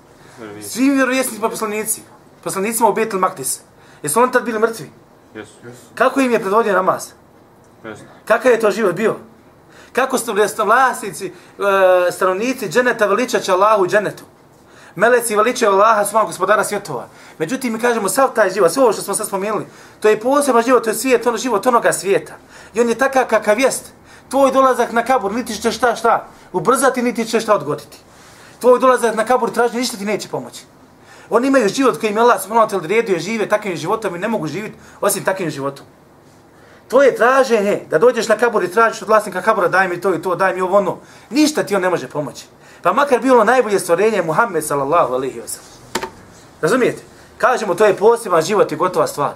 Svi vjerovjesnici pa poslanici. Poslanicima u Betel Maktis. Jesu oni tad bili mrtvi? Jesu. Kako im je predvodio namaz? Jesu. Kakav je to život bio? Kako su vlasnici, e, stanovnici dženeta veličaće Allahu dženetu? Meleci veličaju Allaha svojom gospodara svjetova. Međutim, mi kažemo, sav taj život, sve ovo što smo sad spomenuli, to je poseban život, to je svijet, ono život onoga svijeta. I on je takav kakav jest. Tvoj dolazak na kabur, niti će šta šta ubrzati, niti će šta odgoditi. Tvoj dolazak na kabur traži, ništa ti neće pomoći. Oni imaju život koji im je Allah subhanahu wa ta'ala žive takvim životom i ne mogu živjeti osim takvim životom. Tvoje traženje, da dođeš na kabur i tražiš od vlasnika kabura, daj mi to i to, daj mi ovo ono, ništa ti on ne može pomoći. Pa makar bilo najbolje stvorenje Muhammed sallallahu alaihi wa sallam. Razumijete? Kažemo, to je poseban život i gotova stvar.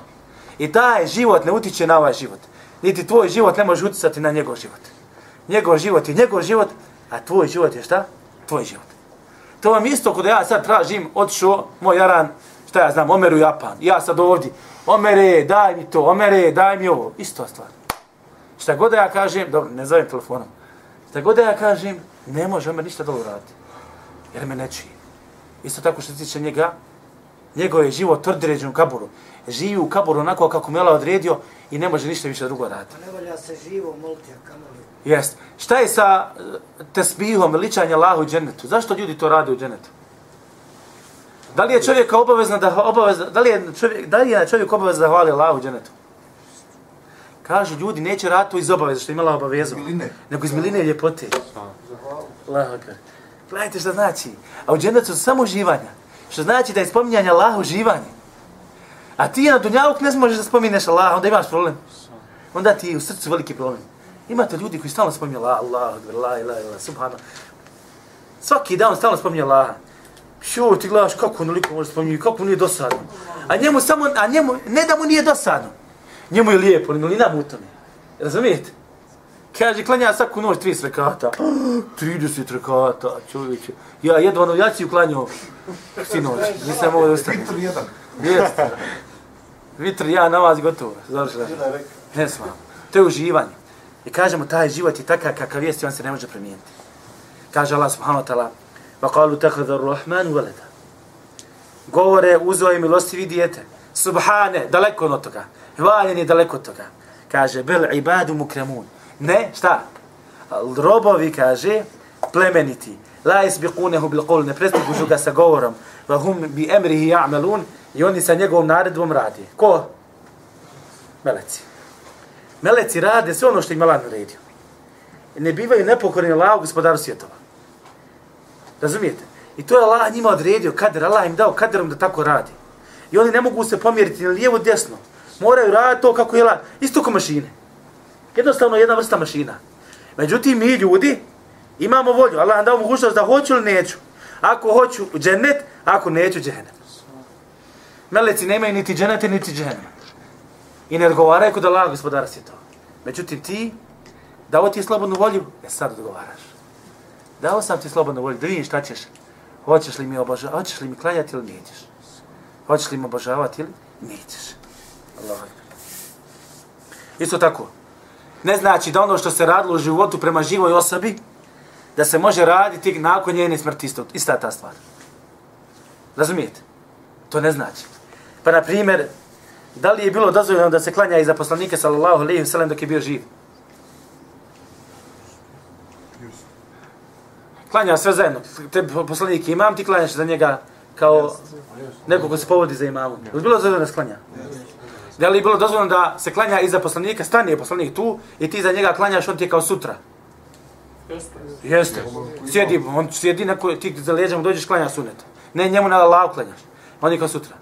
I taj život ne utiče na ovaj život. Niti tvoj život ne može uticati na njegov život. Njegov život je njegov život, a tvoj život je šta? Tvoj život. To vam isto kod ja sad tražim, odšao moj jaran, šta ja znam, Omer u Japan. Ja sad ovdje, Omere, daj mi to, Omere, daj mi ovo. Isto stvar. Šta god da ja kažem, dobro, ne zovem telefonom. Šta god da ja kažem, ne može Omer ništa dobro raditi. Jer me ne čuje. Isto tako što se tiče njega, njegov je život određen u kaburu. Živi u kaburu onako kako Mela odredio i ne može ništa više drugo raditi. Pa ne valja se živo moliti, a kamoli. Jest. Šta je sa eh, tesbihom, veličanje Allahu u džennetu? Zašto ljudi to rade u džennetu? Da li je čovjek obavezno da obavezno, da li je čovjek, da li je čovjek obavezno da hvali Allahu u džennetu? Kažu ljudi neće raditi to iz obaveze što je imala obavezu. Miline. Nego iz miline ljepote. Allahu akbar. Gledajte što znači. A u džennetu su samo uživanja. Što znači da je spominjanje Allaha uživanje. A ti na dunjavuk ne možeš da spominješ Allaha, onda imaš problem. Onda ti je u srcu veliki problem. Imate ljudi koji stalno spominju Allah, Allah, Allah, Allah, subhana. Svaki dan stalno spominje Allaha. Šo, ti gledaš kako onoliko može spominjati, kako mu nije dosadno. A njemu samo, a njemu, ne da mu nije dosadno. Njemu je lijepo, ali milina mu u tome. Razumijete? Kaže, klanja svaku noć 30 rekata. 30 rekata, čovječe. Ja jedva na jaciju klanjao sinoć. Nisam ovo da ustanem. Vitr jedan. Jeste. Vitr, ja, namaz, gotovo. Završila. Ne svam. To je uživanje. I kažemo, taj život je takav kakav jest i on se ne može promijeniti. Kaže Allah subhanahu wa ta'ala, وَقَالُوا تَخَذَ الرَّحْمَنُ وَلَدَ Govore, uzeo je milostivi dijete. Subhane, daleko od toga. Hvaljen je daleko od toga. Kaže, bel ibadu mukramun. Ne, šta? Robovi, kaže, plemeniti. La isbiqunehu bil qul, ne prestižu ga sa govorom. Va hum bi emrihi ja'melun. I oni sa njegovom naredbom radi. Ko? Meleci. Meleci rade sve ono što im Allah naredio. Ne bivaju nepokorni Allah gospodaru svjetova. Razumijete? I to je Allah njima odredio, kader, Allah im dao kaderom da tako radi. I oni ne mogu se pomjeriti ni lijevo, desno. Moraju raditi to kako je Allah. Isto kao mašine. Jednostavno jedna vrsta mašina. Međutim, mi ljudi imamo volju. Allah nam dao mogućnost da hoću ili neću. Ako hoću džennet, ako neću džennet. Meleci nemaju niti dženete, niti džennet. I ne odgovaraju kod Allah gospodara svjetova. Međutim, ti, dao ti slobodnu volju, e sad odgovaraš. Dao sam ti slobodnu volju, da vidiš šta ćeš. Hoćeš li mi obožavati, hoćeš li mi klanjati ili nećeš? Hoćeš li mi obožavati ili nećeš? Allah. Isto tako. Ne znači da ono što se radilo u životu prema živoj osobi, da se može raditi nakon njene smrti isto, ista ta stvar. Razumijete? To ne znači. Pa, na primjer, da li je bilo dozvoljeno da se klanja iza poslanika, sallallahu alaihi wa sallam, dok je bio živ? Klanja sve zajedno. Te poslanik imam, ti klanjaš za njega kao neko ko se povodi za imamom. Je bilo dozvoljeno da se klanja? Da li je bilo dozvoljeno da se klanja iza poslanika, stani je poslanik tu i ti za njega klanjaš, on ti je kao sutra? Jeste. Sjedi, on sjedi na koje ti za leđama dođeš klanja sunet. Ne njemu na Allah klanjaš. On je kao sutra.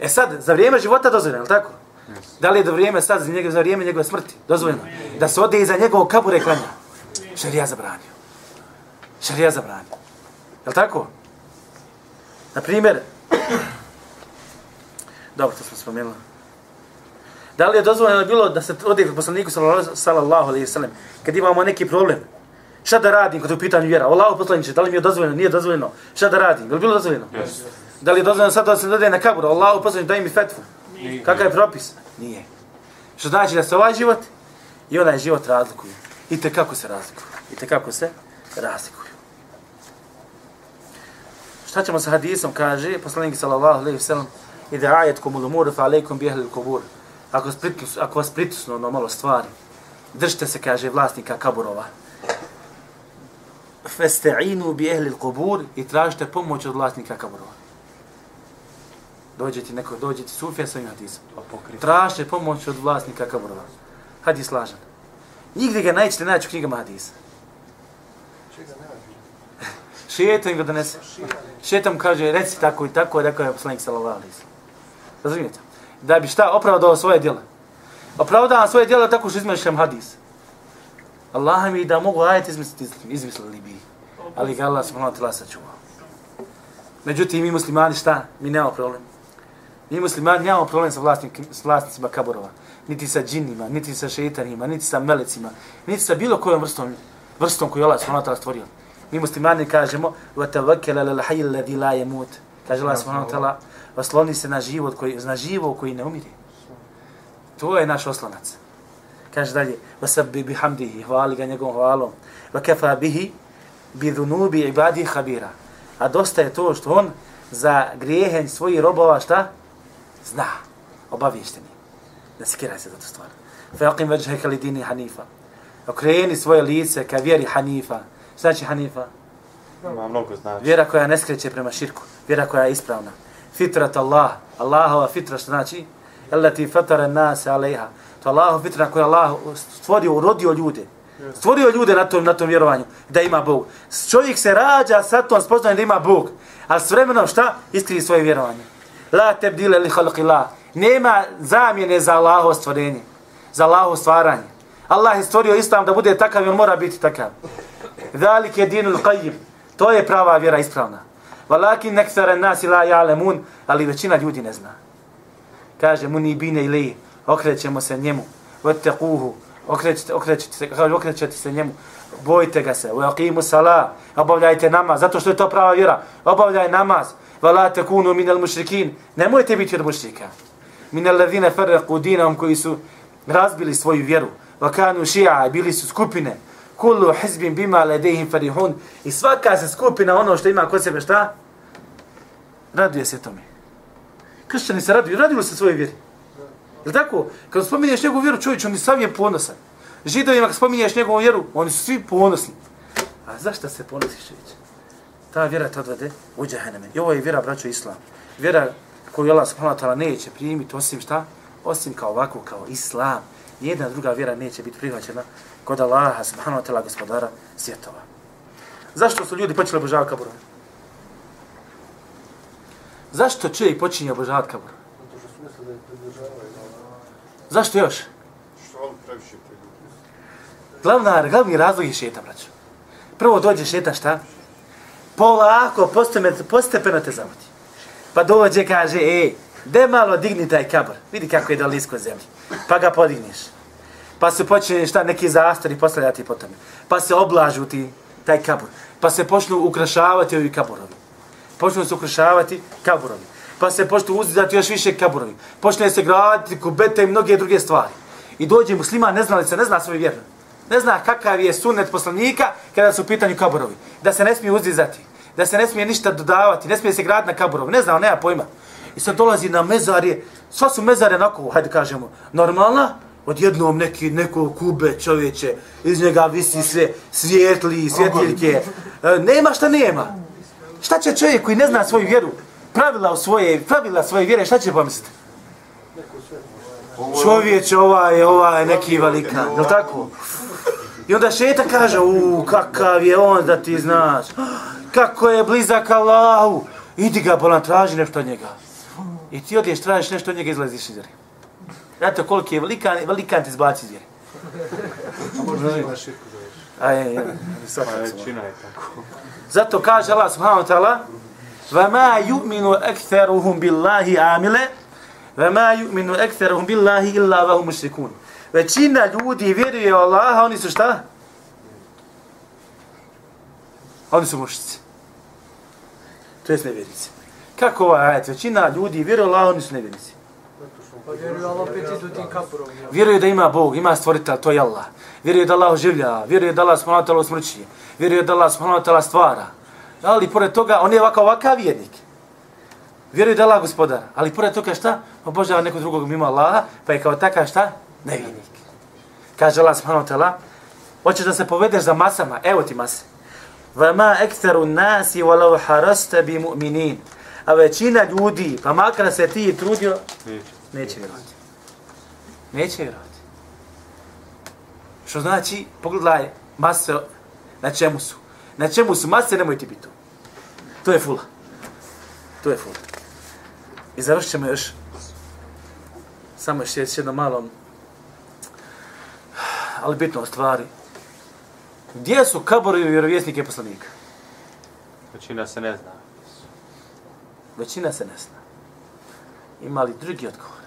E sad, za vrijeme života dozvoljeno, je tako? Da li je do vrijeme sad, za, njega, za vrijeme njegove smrti, dozvoljeno? Da se ode iza njegovog kabura i klanja. Šarija zabranio. Šarija zabranio. Je li tako? Na primjer, dobro, to smo spomenuli. Da li je dozvoljeno bilo da se ode kod poslaniku sallallahu alaihi sallam, kad imamo neki problem, šta da radim kod u pitanju vjera? Allahu poslaniče, da li mi je dozvoljeno, nije dozvoljeno, šta da radim? Je li bilo dozvoljeno? Yes. Da li je dozvoljeno sad da se dode na kaburu? Allahu poslaniče, daj mi fetvu. Kakav je propis? Nije. Što znači da se ovaj život i onaj život razlikuju. I te kako se razlikuju. I te kako se razlikuju. Šta ćemo sa hadisom, kaže poslanik sallallahu alejhi ve sellem: "Ida ayatkum al-umur fa alaykum bi ahli al-qubur." Ako spritus, ako vas pritisnu ono malo stvari, držite se, kaže vlasnika kaburova. Fasta'inu bi ahli al-qubur i tražite pomoć od vlasnika kaburova. Dođe ti neko, dođe ti sufija sa ovim hadisom. Tražite pomoć od vlasnika kaburova. Hadis lažan. Nigdje ga nećete naći u knjigama hadisa. Šetan ga donese. Mu kaže, reci tako i tako, rekao je poslanik sallallahu alaihi sallam. Razumijete? Da bi šta opravdao svoje djela. Opravdavam svoje djela tako što izmišljam hadis. Allah mi da mogu ajet izmisliti, izmislili bi. Ali ga Allah subhanahu wa ta'ala sačuvao. Međutim, mi muslimani šta? Mi nemamo problem. Mi muslimani nemamo problem sa, vlasnik, s vlasnicima kaborova. Niti sa džinima, niti sa šeitanima, niti sa melecima, niti sa bilo kojom vrstom, vrstom koju Allah subhanahu wa ta'ala stvorio. Mi muslimani kažemo وَتَوَكَّلَ لَلْحَيِّ الَّذِي لَا يَمُوتِ Kaže Allah subhanahu wa ta'ala osloni se na život koji, na živo koji ne umire. To je naš oslonac. Kaže dalje وَسَبِّ بِحَمْدِهِ Hvali ga njegovom hvalom. وَكَفَى بِهِ بِذُنُوبِ عِبَادِهِ خَبِيرًا A dosta je to što on za grijehenj svojih robova šta? Zna. Obaviješteni. Ne skiraj se za tu stvar. فَيَقِمْ وَجْهَكَ لِدِينِ حَنِيفًا Okreni svoje lice ka vjeri Hanifa. Znači Hanifa? Ima mnogo znači. Vjera koja ne skreće prema širku. Vjera koja je ispravna. Fitrat Allah. Allahova fitra što znači? Allati fatara nas alejha. To Allahov fitra koja Allah stvorio, urodio ljude. Stvorio ljude na tom, na tom vjerovanju da ima Bog. Čovjek se rađa sa tom spoznajem da ima Bog. Ali s vremenom šta? Iskriji svoje vjerovanje. La tebdile li halqi la. Nema zamjene za Allahovo stvorenje. Za Allahovo stvaranje. Allah je stvorio islam da bude takav i on mora biti takav. Zalik je dinul qayyim. To je prava vjera ispravna. Walakin nektare nas la ya'lamun, ali većina ljudi ne zna. Kaže mu ni bine ili okrećemo se njemu. Wattaquhu. Okrećete, okrećete se, kaže okrećete se njemu. Bojte ga se. Wa aqimu salat. Obavljajte namaz zato što je to prava vjera. Obavljaj namaz. vala takunu min al-mushrikin. Nemojte biti od mušrika. Min alladhina farraqu dinahum koji su razbili svoju vjeru. Wa kanu shi'a, bili su skupine kullu hizbin bima ladayhim farihun i svaka se skupina ono što ima kod sebe šta? Raduje se tome. Kršćani se raduju, raduju se svoje vjeri. Je tako? Kad spominješ njegovu vjeru, čovječ, on je sav je ponosan. Židovima kad spominješ njegovu vjeru, oni su svi ponosni. A zašto se ponosiš, čovječ? Ta vjera te odvede u džaheneme. I ovo je vjera, braćo, islam. Vjera koju Allah subhanahu wa ta'ala neće primiti osim šta? Osim kao ovako, kao islam. Nijedna druga vjera neće biti prihvaćena kod Allaha subhanahu wa ta'ala gospodara svjetova. Zašto su ljudi počeli obožavati kaburove? Zašto čovjek počinje obožavati kaburove? Zašto još? Što on previše pregubi. Glavna, glavni razlog je šeta, braćo. Prvo dođe šeta šta? Polako, postepeno, postepeno te zavodi. Pa dođe, kaže, ej, de malo digni taj kabor. Vidi kako je dal isko zemlji. Pa ga podigneš pa se počne šta neki zastori postavljati po tome. Pa se oblažu ti taj kabur. Pa se počnu ukrašavati ovi kaborovi. Počnu se ukrašavati kaborovi. Pa se počnu uzidati još više kaborovi. Počne se graditi kubete i mnoge druge stvari. I dođe muslima, ne zna li se, ne zna svoj vjer. Ne zna kakav je sunet poslanika kada su u pitanju kaborovi. Da se ne smije uzdizati. Da se ne smije ništa dodavati. Ne smije se graditi na kaborovi. Ne zna, nema pojma. I sad dolazi na mezarje. Sva su mezare onako, hajde kažemo, normalna, odjednom neki, neko kube čovječe, iz njega visi sve svijetli, svjetiljke. E, nema šta nema. Šta će čovjek koji ne zna svoju vjeru, pravila u svoje, pravila svoje vjere, šta će pomisliti? Čovječ, ovaj, ovaj, neki velika, je tako? I onda šeta kaže, u, kakav je on da ti znaš, kako je blizak Allahu, idi ga bolan, traži nešto od njega. I ti odješ, tražiš nešto od njega, izlaziš iz vjere. Znate koliki je velikan, velikan ti iz zvijeri. A možda ima širku zoveš. A je, je, Pa većina je tako. Zato kaže Allah subhanahu wa ta'ala وَمَا يُؤْمِنُ أَكْثَرُهُمْ بِاللَّهِ آمِلَ وَمَا يُؤْمِنُ أَكْثَرُهُمْ بِاللَّهِ إِلَّا وَهُمْ مُشْرِكُونَ Većina ljudi vjeruje u Allaha, oni su šta? Oni su mušici. To je nevjernici. Kako ovaj ajet? Većina ljudi vjeruje u Allaha, oni su nevjernici. Pa vjeruju, ali opet idu tim kapurom. jel? Vjeruje da ima Bog, ima stvoritelj, to je Allah. Vjeruje da Allah oživlja, vjeruje da Allah subhanahu wa ta'ala usmrći, vjeruje da Allah subhanahu ta'ala stvara. Ali pored toga, on je ovakav, ovakav vjernik. Vjeruje da Allah gospodar, ali pored toga šta? Obožava nekog drugog mimo Allaha, pa je kao takav šta? Nevjernik. Kaže Allah subhanahu wa ta'ala, hoćeš da se povedeš za masama, evo ti mase. Vama ekteru nasi walau harasta bi mu'minin. A većina ljudi, pa makar se ti trudio. Neće vjerovati. Neće vjerovati. Što znači, pogledaj, mase, na čemu su? Na čemu su mase, nemoj ti biti tu. To je fula. To je fula. I završit ćemo još samo još još jednom malom ali bitno o stvari. Gdje su kaborovi vjerovjesnike poslanika? Većina se ne zna. Većina se ne zna. Ima li drugi odgovor?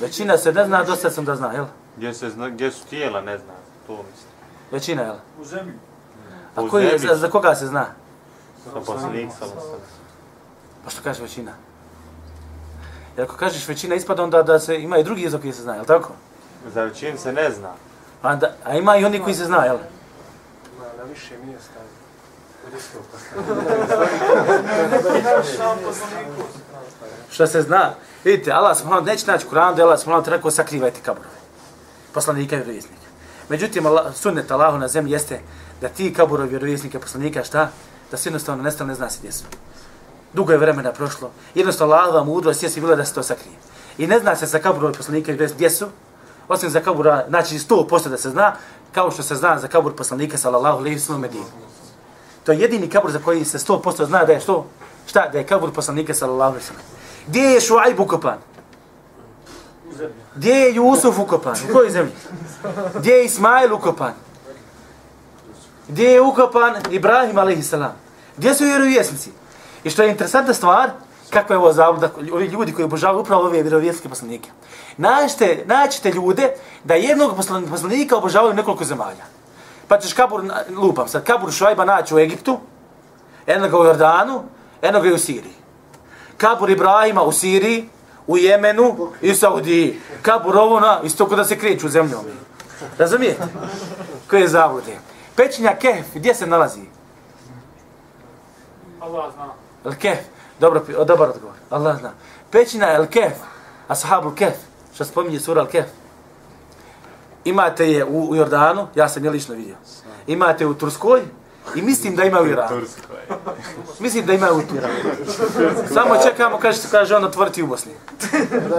Većina se ne zna, dosta sam da zna, jel? Gdje, se zna, gdje su tijela, ne zna. To mislim. Većina, jel? U zemlji. A U koji, zemlji za, za koga se zna? Sa poslanik, sa poslanik. Pa što kaže većina? Jer ako kažeš većina, ispada onda da se ima i drugi jezik koji se zna, jel tako? Za većinu se ne zna. A, da, a ima i oni koji se zna, jel? Na, na više mjesta. Što se zna? Vidite, Allah subhanahu neće naći Kur'an da je Allah subhanahu rekao sakrivajte kaburove. Poslanika i vjerovjesnika. Međutim, Allah, sunnet Allahu na zemlji jeste da ti kaburovi vjerovjesnika poslanika šta? Da se jednostavno nestalo ne zna se gdje su. Dugo je vremena prošlo. Jednostavno Allahova mudrost jesi bila da se to sakrije. I ne zna se za kaburovi poslanika i vjerovjesnika gdje su. Osim za kabura, znači 100% da se zna, kao što se zna za kabur poslanika sallallahu alejhi ve sellem Medine. To je jedini kabur za koji se 100% zna da je što? Šta? Da je kabur poslanika sallallahu alejhi ve sellem. Gdje je Šuajb ukopan? Gdje je Jusuf ukopan? U kojoj zemlji? Gdje je Ismail ukopan? Gdje je ukopan Ibrahim a.s. Gdje su vjerovjesnici? I što je interesantna stvar, kakva je ovo zabluda, ovi ljudi koji obožavaju upravo ove vjerovjesnike poslanike. Naćete, naćete ljude da jednog poslanika obožavaju nekoliko zemalja. Pa ćeš kabur, lupam sad, kabur Šuajba naći u Egiptu, jednog u Jordanu, jednog u Siriji. Kabur Ibrahima u Siriji, u Jemenu i u Saudiji. Kabur ovo isto da se kreću zemljom. Razumijete? Koje je zavode? Pećinja Kehf, gdje se nalazi? Allah zna. El Kehf, dobro, dobar odgovor. Allah zna. Pećina El Kehf, Ashabul Kehf, što spominje sura El Kehf. Imate je u, u Jordanu, ja sam je lično vidio. Imate u Turskoj i mislim da ima u Iranu. Mislim da ima u Iranu. Samo čekamo, kaže, kaže on, otvoriti u Bosni.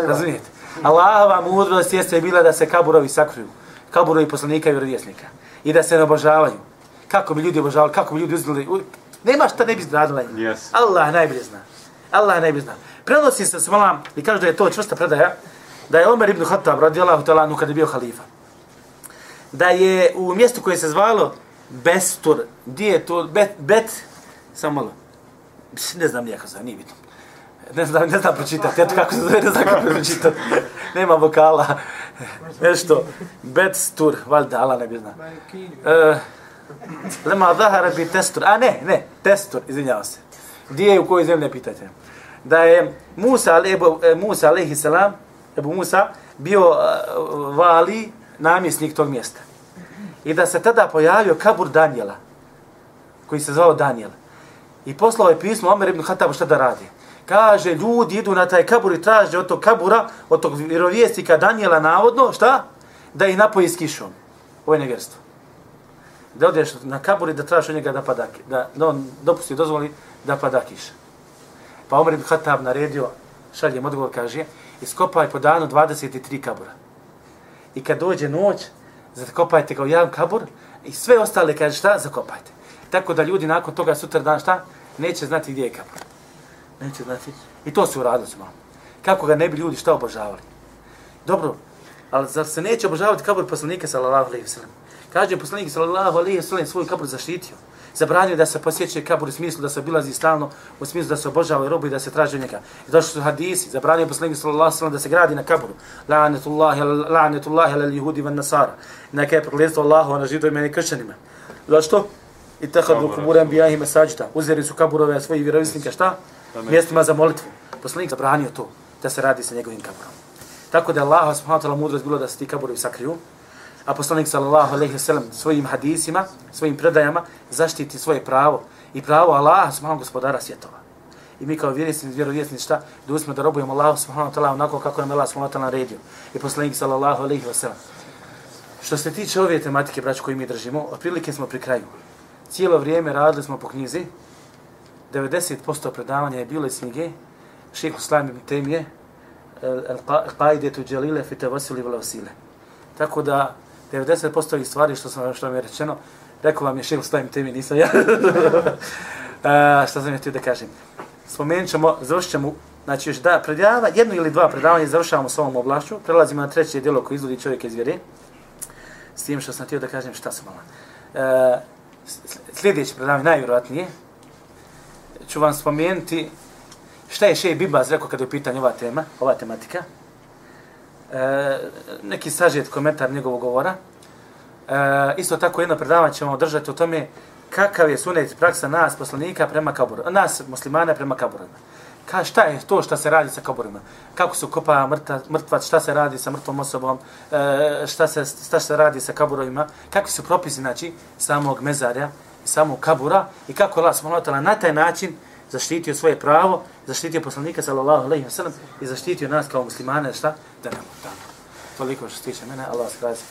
Razumijete? Allahova mudrost jeste bila da se kaburovi sakriju. Kaburovi poslanika i vjerovjesnika. I da se ne obožavaju. Kako bi ljudi obožavali, kako bi ljudi uzeli. u- Nema šta ne bi radila. Yes. Allah najbolje zna. Allah najbolje zna. Prenosi se svala i kaže da je to čvrsta predaja, da je Omer ibn Khattab radijallahu ta'ala anhu kada je bio halifa. Da je u mjestu koje se zvalo Bestur, gdje je to, Bet, bet, samo malo, ne znam nijako zove, nije bitno. Ne znam, ne znam pročitati, eto kako se zove, ne znam kako pročitati. Nema vokala. Nešto, Bestur, valjda, Allah ne bi zna. Uh, lema zahara bi testur. A ne, ne, testur, izvinjavam se. Gdje je u kojoj zemlji ne pitajte. Da je Musa, Ebu, e, Musa alaihi salam, Ebu Musa, bio uh, vali, namjesnik tog mjesta. I da se tada pojavio kabur Danijela, koji se zvao Danijel. I poslao je pismo Omer ibn Hatabu šta da radi. Kaže, ljudi idu na taj kabur i traže od tog kabura, od tog vjerovijestika Danijela navodno, šta? Da ih napoji s kišom. Ovo je nevjerstvo da odeš na kabur i da tražiš od njega da pada, da, da on dopusti, dozvoli da pada kiša. Pa Omer ibn Hatab naredio, šaljem odgovor, kaže, iskopaj po danu 23 kabura. I kad dođe noć, zakopajte ga u jedan kabur i sve ostale, kaže, šta, zakopajte. Tako da ljudi nakon toga sutra dan, šta, neće znati gdje je kabur. Neće znati. I to su uradili su malo. Kako ga ne bi ljudi šta obožavali. Dobro, ali zar se neće obožavati kabur poslanika sallallahu alaihi wa sallam? Kaže poslanik sallallahu alaihi wa sallam svoj kabur zaštitio. Zabranio da se posjećuje kabur u smislu da se obilazi stalno, u smislu da se obožava robu i da se traži njega. I došli su hadisi, zabranio poslanik sallallahu alejhi ve sellem da se gradi na kaburu. La'natullahi la'natullahi alal yahudi wan nasara. Neka je prokletstvo Allahu na židovima i kršćanima. Zašto? I tahadu kubura anbiyahi masajida. Uzeli su kaburove svojih vjerovjesnika šta? Mjestima za molitvu. Poslanik zabranio to da se radi sa njegovim kaburom. Tako da Allah subhanahu wa ta'ala mudrost bilo da se ti kaburovi sakriju, a poslanik sallallahu alejhi ve sellem svojim hadisima, svojim predajama zaštiti svoje pravo i pravo Allaha subhanahu gospodara svjetova. I mi kao vjerovjesnici, vjerovjesnici šta? Da usmo da robujemo Allahu subhanahu wa ta'ala onako kako nam je Allah subhanahu wa ta'ala naredio. I poslanik sallallahu alejhi ve sellem. Što se tiče ove tematike, braćo, koju mi držimo, otprilike smo pri kraju. Cijelo vrijeme radili smo po knjizi. 90% predavanja je bilo iz knjige Šeho Islam ibn Temije, Al-Qaidetu Jalile fi tavasili vel wasile. Tako da 90% ovih stvari što sam što mi je rečeno, rekao vam je šil Islam temi, nisam ja. Uh, šta sam ja htio da kažem? Spomenut ćemo, završit ćemo, znači još da predava, jedno ili dva predavanja završavamo s ovom oblašću. Prelazimo na treće djelo koje izvodi čovjek iz vjere. S tim što sam htio da kažem šta sam malo. E, uh, sljedeće predavanje, najvjerojatnije, ću vam spomenuti šta je Šej Bibaz rekao kada je u pitanju ova tema, ova tematika. E, neki sažet komentar njegovog govora. E, isto tako jedno predavanje ćemo održati o tome kakav je sunet praksa nas poslanika prema kaburima, nas muslimana prema kaburima. Ka, šta je to što se radi sa kaburima? Kako se kopa mrta, mrtvac, šta se radi sa mrtvom osobom, e, šta, se, šta se radi sa kaburovima, kakvi su propisi znači, samog mezarja, samog kabura i kako Allah subhanahu na taj način zaštitio svoje pravo, zaštitio poslanika sallallahu alejhi ve sellem i zaštitio nas kao muslimane šta da ne mogu Toliko što se tiče mene, Allah se kraje se